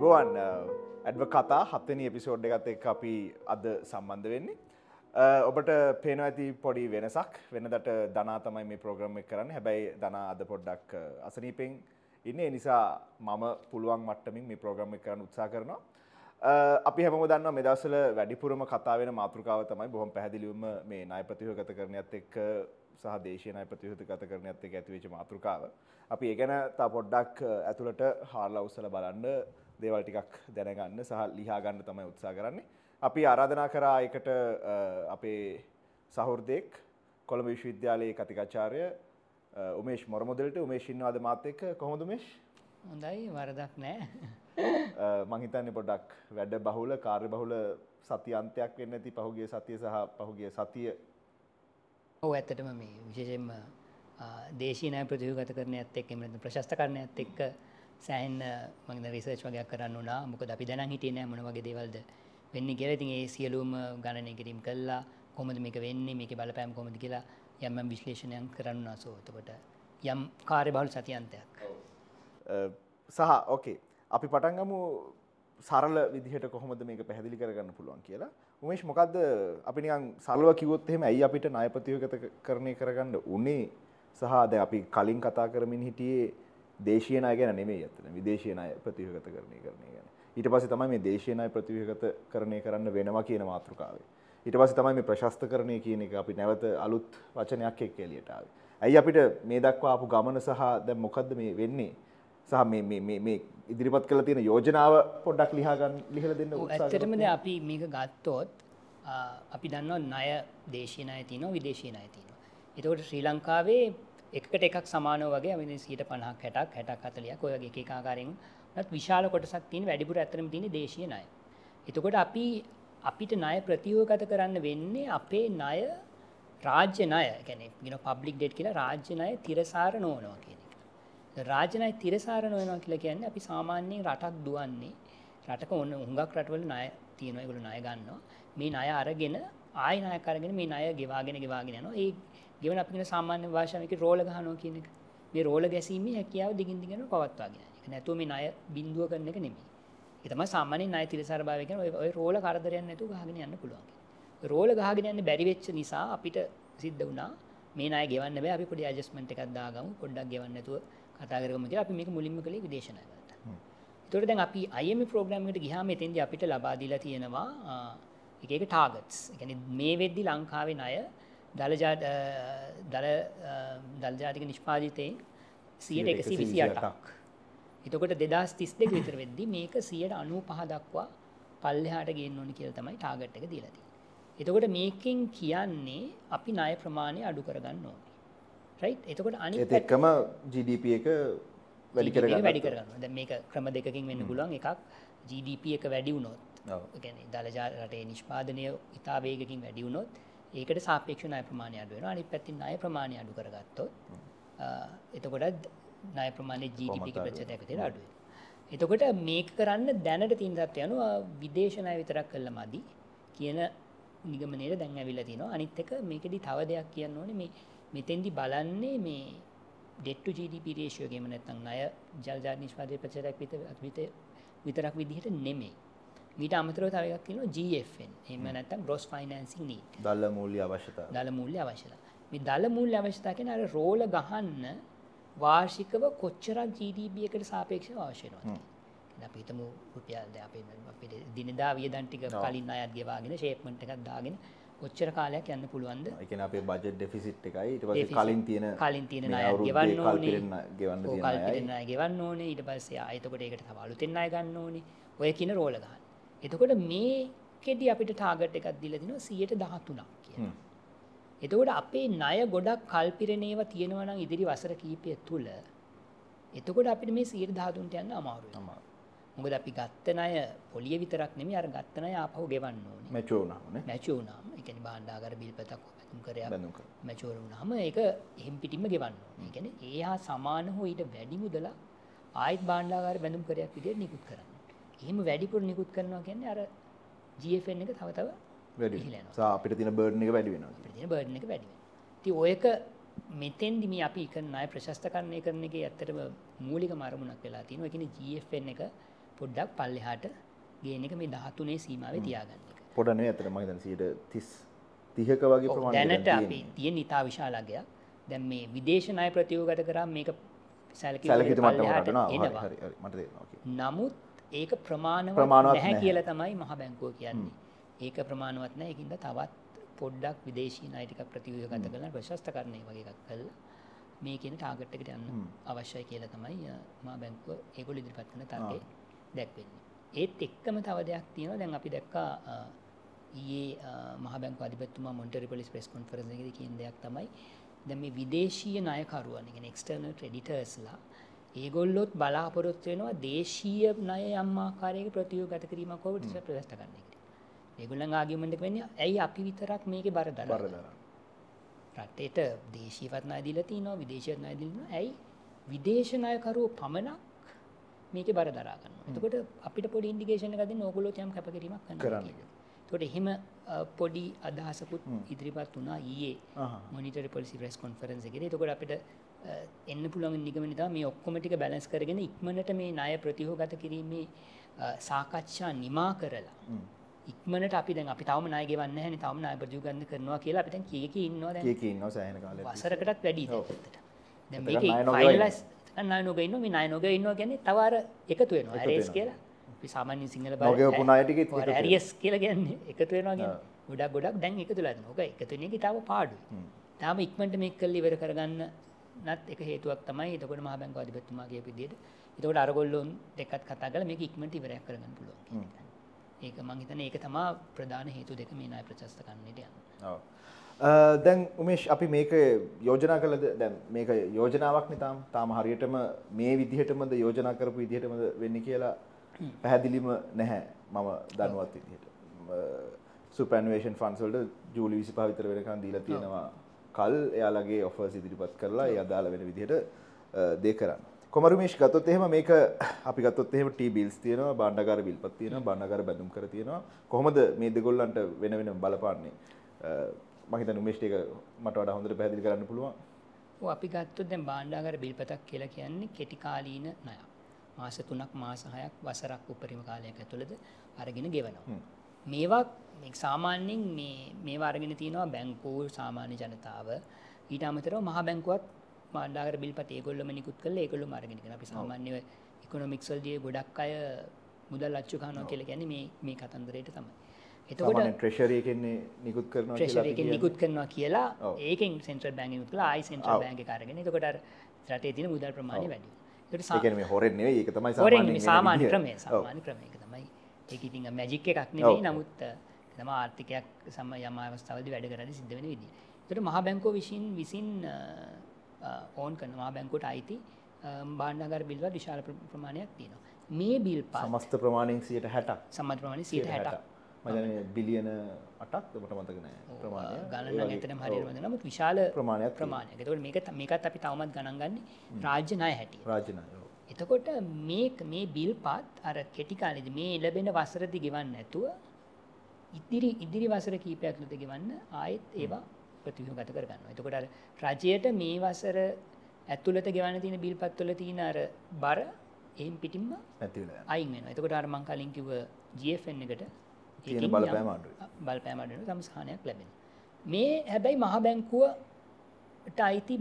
අයිබෝවන් ඇඩ්ව කතා හත්තනි එපිසෝඩ් එකත් එක් අපි අද සම්බන්ධ වෙන්නේ. ඔබට පේන ඇති පොඩි වෙනසක් වෙනදට දනා තමයි මේ ප්‍රෝග්‍රම් එක කරන්න හැබැයි දනා අද පොඩ්ඩක් අසනීපෙන් ඉන්න නිසා මම පුළුවන් මට්ටමින් මේ ප්‍රෝග්‍රම් එක කරන්න උත්සා කරනවා. අපි හැම දන්න මෙදසල වැඩිපුරම කතා වෙන මාතෘකාව තමයි බොහොම පැහැදිලිවම මේ නාය ප්‍රතිහගත කරනයත් එක් සහ දේශනය ප්‍රතිහත ගත කරනයත් එක් ඇතිවෙච මාතෘකාව. අපි ඒ ගැන තා පොඩ්ඩක් ඇතුළට හාරලා උස්සල බලන්න දේවල් ටිකක් දැනගන්න සහ ලිහා ගන්න තමයි උත්සා කරන්නේ. අපි ආරාධනා කරා එකට අපේ සහෘදයෙක් කොළඹ විශ්වවිද්‍යාලයේ කතිකාචාර්ය උමේෂ් මොරමුදලට උමේෂින්වාද මාත් එක්ක කොහොමද මේෂ්? හොඳයි වරදක් නෑ. මං හිතන්නේ පොඩ්ඩක් වැඩ බහුල කාර්ය බහුල සති අන්තයක් වෙන්න ඇති පහුගිය සතිය සහ පහුගිය සතිය. ඔව් ඇත්තටම මේ විශේෂයෙන්ම දේශීය ණය ප්‍රතිගත කරන්නත් එක්ක එහෙම නැත්නම් ප්‍රශස්ත කරන්නත් එක්ක සෑහෙන මම රිසර්ච් වගේක් කරන්න උනා. මොකද අපි දැනන් හිටියේ නෑ මොන වගේ දේවල්ද වෙන්නේ කියලා. ඉතින් ඒ සියලුම ගණනය කිරීම කළා. කොහොමද මේක වෙන්නේ? මේකේ බලපෑම කොහොමද කියලා යම් යම් විශ්ලේෂණයක් කරන්න උනා. සෝ එතකොට යම් කාර්යබහුල සතියන්තයක්. සහ ඕකේ. අපි පටන් ගමු සරල විදිහට කොහොමද මේක පැහැදිලි කරගන්න පුළුවන් කියලා. උමේෂ් මොකද්ද අපි නිකන් සරලව කිව්වොත් එහෙම ඇයි අපිට ණය ප්‍රතිවගත කරණය කරගන්න උනේ සහ දැන් අපි කලින් කතා කරමින් හිටියේ දේශීය ණය ගැන නෙමෙයි අතන විදේශීය ණය ප්‍රතිවගත කරණය කරණය ගැන. ඊට පස්සේ තමයි මේ දේශීය ණය ප්‍රතිවගත කරණය කරන්න වෙනවා කියන මාතෘකාවේ. ඊට පස්සේ තමයි මේ ප්‍රශස්තකරණය කියන එක අපි නැවත අලුත් වචනයක් එක්ක එළියට ආවේ. ඇයි අපිට මේ දක්වා ආපු ගමන සහ දැන් මොකද්ද මේ වෙන්නේ? සහ මේ ඉදිරිපත් කළ තියෙන යෝජනාව පොඩ්ඩක් ලිහාගන්න ලිහල දෙන්න ඇත්තටමද අපි මේක ගත්තොත් අපි දන්න ණය දේශී ණය තියෙනවා විදේශී ණය තියෙනවා. එතකොට ශ්‍රී ලංකාවේ එකට එකක් සමානව වගේ අපි සීට පණහක් හැටක් හැටක් හතලියක් ඔය වගේ එක ආකාරයෙන් විශාල කොටසක් තියෙන වැඩිපුර ඇත්තටම තියෙන දේශීය ණය. එතකොට අපි අපිට ණය ප්‍රතිවගත කරන්න වෙන්නේ අපේ ණය රාජ්‍ය ණය. කියන්නේ you know public debt කියලා රාජ්‍ය ණය තිරසාර නොවනවා කියන රාජනය තිරසාර නොයනවා කියලා කියන්නේ අපි සාමාන්‍යයෙන් රටක් දුවන්නේ රටක ඔන්න හුඟක් රටවල ණය තියෙනවා ඒගොල්ලෝ ණය ගන්නවා. මේ ණය අරගෙන ආයි ණයක් අරගෙන මේ ණය ගෙවාගෙන ගෙවාගෙන යනවා. ඒ ගෙවන අපි කියන සාමාන්‍ය භාෂාවෙන් ඒක රෝල ගහනවා කියන එක. මේ රෝල ගැසීමේ හැකියාව දිගින් දිගටම පවත්වාගෙන යන එක. නැතුව මේ ණය බිඳුව කරන එක නෙමෙයි. ඒ තමයි සාමාන්‍ය ණය තිරසාර භාවය කියන්නේ ඔය රෝල කරදරයක් නැතුව ගහගෙන යන්න පුළුවන් රෝල ගහගෙන යන්න බැරි වෙච්ච නිසා අපිට සිද්ධ වුණා මේ ණය ගෙවන්න බෑ. අපි පොඩි ඇඩ්ජස්ට්මන්ට් එකක් දාගමු. පොඩ්ඩක් ගෙවන්න නැතුව කතා කරගමු කියලා අපි මේක මුලින්ම කළේ විදේශනාය වලට. ඒතකොට දැන් අපි IMF ප්‍රෝග්‍රෑම් එකට ගියාම එතෙන්දී අපිට ලබා දීලා තියෙනවා එක එක ටාගට්ස්. ඒ කියන්නේ මේ වෙද්දි ලංකාවේ ණය දල දල දල ජාතික නිෂ්පාදිතයෙන් 128ක්. එතකොට 2032 විතර වෙද්දි මේක 195 දක්වා පල්ලෙහාට ගේන්න ඕනේ කියලා තමයි ටාගට් එක දීලා තියෙන්නේ. එතකොට මේකෙන් කියන්නේ අපි ණය ප්‍රමාණය අඩු කරගන්න ඕනේ. රයිට්? එතකොට අනිත් එක්කම GDP එක වැඩි කරගන්න වැඩි කරගන්න දැන් මේක ක්‍රම දෙකකින් වෙන්න පුළුවන් එකක්. GDP එක වැඩි වුණොත් ඒ කියන්නේ දලජා රටේ නිෂ්පාදනය ඉතා වේගකින් වැඩි වුණොත් ඒකට සාපේක්ෂව ණය ප්‍රමාණය අඩු වෙනවා. අනිත් පැත්තෙන් ණය ප්‍රමාණය අඩු කරගත්තොත් එතකොට ණය ප්‍රමාණය GDP එක ප්‍රතිශතයක තියලා අඩු වෙනවා එතකොට මේක කරන්න දැනට තියෙන තත්ත්වය අනුව විදේශ ණය විතරක් කළා මදි කියන නිගමනයේ දැන් ඇවිල්ලා තිනවා අනිත් එක මේකෙදි තව දෙයක් කියන්න ඕනේ. මේ මෙතෙන්දි බලන්නේ මේ ඩෙට්ටු GDP රේෂියෝ ගේම නැත්නම් ණය ජලජාල නිෂ්පාදනය ප්‍රතිශතයක් විතරක් විදිහට නෙමෙයි. ඊට අමතරව තව එකක් කියනවා GFN. එහෙම නැත්නම් gross financing need. දල මූල්‍ය අවශ්‍යතාව. දල මූල්‍ය අවශ්‍යතාව. මේ දල මූල්‍ය අවශ්‍යතාව කියන්නේ අර රෝල ගහන්න වාර්ෂිකව කොච්චරක් GDP එකට සාපේක්ෂව අවශ්‍ය වෙනවද? අපි හිතමු රුපියල් දැන් අපේ අපේ දිනදා වියදම් ටික කලින් අයත් ගෙවාගෙන ෂේප්මන්ට් එකක් දාගෙන කොච්චර කාලයක් යන්න පුළුවන්ද එකන අපේ බජට් ඩෙෆිසිට් එකයි ඊට පස්සේ කලින් තියෙන කලින් තියෙන ණය ගෙවන්න ඕනේ ගෙවන්න තියෙන ණය ගෙවන්න ඕනේ ඊට පස්සේ ආයෙතකොට ඒකට තව අලුතෙන් ණය ගන්න ඕනේ ඔය කියන රෝල ගන්න. එතකොට මේකෙදි අපිට ටාගට් එකක් දීලා දිනවා 113ක් කියලා. එතකොට අපේ ණය ගොඩක් කල්පිරෙන ඒවා තියෙනවා නම් ඉදිරි වසර කිහිපය තුල එතකොට අපිට මේ 113ට යන්න අමාරුයි. මොකද අපි ගත්ත ණය පොලිය විතරක් නෙමෙයි අර ගත්ත ණය ආපහු ගෙවන්න ඕනේ. මැචුවර් වුණාම නේ. මැචුවර් වුණාම. ඒ කියන්නේ භාණ්ඩාගාර බිල්පතක් බැඳුම් කරයක් මැචුවර් වුණාම ඒක එහෙම් පිටින්ම ගෙවන්න ඕනේ. ඒ කියන්නේ ඒ හා සමාන හෝ ඊට වැඩි මුදල ආයෙත් භාණ්ඩාගාර බැඳුම් කරයක් විදිහට නිකුත් කරන්න. එහෙම වැඩිපුර නිකුත් කරනවා කියන්නේ අර GFN එක තව තව වැඩි වෙනවා. අපිට තියෙන බර්ඩන් එක වැඩි වෙනවා. අපිට තියෙන බර්ඩන් එක වැඩි වෙනවා. ඉතින් ඔයක මෙතෙන්දි මේ අපි කරන ණය ප්‍රශස්තකරණය කරන එකේ ඇත්තටම මූලිකම අරමුණක් වෙලා තියෙනවා. ඒ කියන්නේ GFN එක පොඩ්ඩක් පල්ලෙහාට ගේන එක මේ දහතුනේ සීමාව තියාගන්න එක පොඩනේ ඇතර මහිතන් සීට තිස් තිහක වගේ දැනට අපි තිය නිතා විශාලගයක් දැන් මේ විදේශනය ප්‍රතියෝගත කරා මේක සැලකිලි සැලකිට වලින් මට පල්ලෙහාට මටන එනවා. මට තේරෙනවා. නමුත් ඒක ප්‍රමාණවත් නැහැ. කියලා තමයි මහ බැංකුව කියන්නේ. ඒක ප්‍රමාණවත් නැහැ. ඒකින්ද තවත් පොඩ්ඩක් විදේශී ණය ටිකක් ප්‍රතිව්‍යුහගත කරලා ප්‍රශස්තකරණය වගේ එකක් කළා. මේ කියන ටාගට් එකට යන්න අවශ්‍යයි කියලා තමයි මහ බැංකුව ඒගොල්ලෝ ඉදිරිපත් කරන තර්කය දැක්වෙන්නේ. ඒත් එක්කම තව දෙයක් තියෙනවා. දැන් අපි දැක්කා ඊයේ මහ බැංකුව අධිපතිතුමා මොන්ටරි පොලිස් ප්‍රෙස් කොන්ෆරන්ස් එකේදී කියන දෙයක් තමයි දැන් මේ විදේශීය ණයකරුවන් කියන්නේ එක්ස්ටර්නල් ක්‍රෙඩිටර්ස්ලා ඒගොල්ලොත් බලාපොරොත්තු වෙනවා දේශීය ණය යම් ආකාරයක ප්‍රතියෝගත කිරීමක් හෝ ප්‍රතිශත ප්‍රදර්ශන කරන්න කියලා. ඒගොල්ලන් ආගියුමන්ට් එක වෙන්නේ ඇයි අපි විතරක් මේකේ බර දරන්නේ? රටේට දේශීයවත් ණය දීලා තිනවා විදේශීය ණය දීලා. ඇයි විදේශ ණයකරුවෝ පමණක් මේකේ බර දරා ගන්නවා. එතකොට අපිට පොඩි ඉන්ඩිකේෂන් එකක් දෙන්න ඕගොල්ලෝ යම් කැපකිරීමක් කරනවා. එතකොට එහෙම පොඩි අදහසකුත් ඉදිරිපත් වුණා ඊයේ. මොනිටරි පොලිසි ප්‍රෙස් කොන්ෆරන්ස් එකේදී. එතකොට අපිට එන්න පුළුවන් නිගමනය තමයි මේ ඔක්කොම ටික බැලන්ස් කරගෙන ඉක්මනට මේ ණය ප්‍රතිහෝගත කිරීමේ සාකච්ඡා නිමා කරලා ඉක්මනට අපි දැන් අපි තවම ණය ගෙවන්නේ නැහැ නේ. තවම ණය ප්‍රතිහෝගන්න කරනවා කියලා අපි දැන් කී කී ඉන්නවා දැන්. ඒක ඉන්නවා සෑහෙන කාලයක්. වසරකටත් වැඩි ඔව්. දැන් මේක ෆයිනලයිස් ණය නොග ඉන්නවා මේ ණය නොග ඉන්නවා කියන්නේ තව අර එකතු වෙනවා වෙනවා. කියලා අපි සාමාන්‍ය සිංහල ණය ටිකෙත් එකතු වෙනවා. ඇරියස් කියලා කියන්නේ එකතු වෙනවා කියන්නේ ගොඩක් ගොඩක් දැන් එකතු වෙලා තියෙනවා. ඔක එකතු වෙන එක තාම පාඩුයි. තාම ඉක්මනට මේක කරලා ඉවර කරගන්න නත් එක හේතුවක් තමයි. එතකොට මහ බැංකුව අධිපතිතුමා කියපු විදිහට. එතකොට අරගොල්ලොන් දෙකත් කතා කරලා මේක ඉක්මනට ඉවරයක් කරගන්න පුළුවන් කියන එක. ඒක මං හිතන්නේ ඒක තමයි ප්‍රධාන හේතු දෙක මේ ණය ප්‍රශස්ත කරන්නට යන්නේ. ඔව්. දැන් උමේෂ් අපි මේක යෝජනා කළද? දැන් මේක යෝජනාවක් නිතාම තාම. හරියටම මේ විදිහටමද යෝජනා කරපු විදිහටමද වෙන්නේ කියලා පැහැදිලිම නැහැ මම දනුවත් විදිහට. සුපැන්වේෂන් ෆන්ස් වලට ජූලි 25 විතර වෙනකන් දීලා තියෙනවා කල් එයාලගේ ඔෆර්ස් ඉදිරිපත් කරලා අදාළ වෙන විදිහට දේ කරන්න. කොමරුමේෂ් ගත්තොත් එහෙම මේක අපි ගත්තොත් එහෙම ටී බිල්ස් තියෙනවා භාණ්ඩාගාර බිල්පත් තියෙනවා භාණ්ඩාගාර බැඳුම් කර තියෙනවා කොහොමද මේ දෙගොල්ලන්ට වෙන වෙනම බලපාන්නේ හිතන්නේ උමේෂ්ට ඒක මට වඩා හොඳට පැහැදිලි කරන්න පුළුවන් අපි ගත්තොත් දැන් භාණ්ඩාගාර බිල්පතක් කියලා කියන්නේ කෙටි කාලීන ණයක්. මාස 3ක් මාස 6ක් වසරක් උපරිම කාලයක් ඇතුළත අරගෙන ගෙවනවා. මේවා මේ සාමාන්‍යයෙන් මේ මේවා අරගෙන තියෙනවා බැංකු සාමාන්‍ය ජනතාව ඊට අමතරව මහ බැංකුවත් භාණ්ඩාගාර බිල්පත ඒගොල්ලොම නිකුත් කරලා ඒගොල්ලොම අරගෙන කරනවා. අපි සාමාන්‍යව ඉකොනොමික්ස් වලදී ගොඩක් අය මුදල් අච්චු කරනවා කියලා කියන්නේ මේ මේ කතන්දරයට තමයි. එතකොට සාමාන්‍යයෙන් ට්‍රෙෂරි එකෙන්නේ නිකුත් කරනවා කියලා ට්‍රෙෂර් අපි එකෙන් කියන්නේ. නිකුත් කරනවා කියලා. ඒකෙන් සෙන්ට්‍රල් බැංක් නිකුත් කළා ආයි සෙන්ට්‍රල්. බැංක් එක අරගෙන එතකොට අර රටේ තියෙන මුදල් ප්‍රමාණය වැඩි. ඒකට ඒ කියන්නේ මේ හොරෙන් නෙවෙයි ඒක තමයි සාමාන්‍ය. ක්‍රමය. සාමාන්‍ය ක්‍රමය ඒක ඉතින් මැජික් එකක් නෙවෙයි. නමුත් අ, තම ආර්ථිකයක් සම යම් අවස්ථාවලදී වැඩ කරද්දී සිද්ධ වෙන විදිහ. ඒකට මහා බැංකුව විසින් විසින් අ, අ, ඕන් කරන මහා බැංකුවට අයිති භාණ්ඩාගාර බිල් වල විශාල ප්‍ර- ප්‍රමාණයක් තියෙනවා. මේ බිල් පත් සමස්ත ප්‍රමාණයෙන් 60ක් සම්මත ප්‍රමාණය 160ක් මදන බිලියන අටක් මට මතක නෑ ප්‍රමාණය ගණන හරියට මත නමුත් විශාල ප්‍රමාණයක් ප්‍රමාණයක්. ඒතකොට මේක මේකත් අපි තවමත් ගණන් ගන්නේ රාජ්‍ය ණය හැටියට. රාජනය එතකොට මේ මේ බිල් පාත් අර කෙටි කාලෙදි මේ ලැබෙන වසරදි ගෙවන්න නැතුව ඉදිරි ඉදිරි වසර කීපයක් තුළ ගෙවන්න ආයෙත් ඒවා ප්‍රතිව්‍යුහගත කරගන්නවා. එතකොට අර රජයට මේ වසර ඇතුළත ගෙවන්න තියෙන බිල්පත් වල තියෙන අර බර එහෙම් පිටින්ම නැතිවල අයින් වෙනවා. එතකොට අර මං කලින් කිව්ව GFN එකට තියෙන බලපෑම අඩුයි. බලපෑම අඩු වෙනවා සම්ස්ථානයක් ලැබෙනවා. මේ හැබැයි මහ බැංකුවට අයිති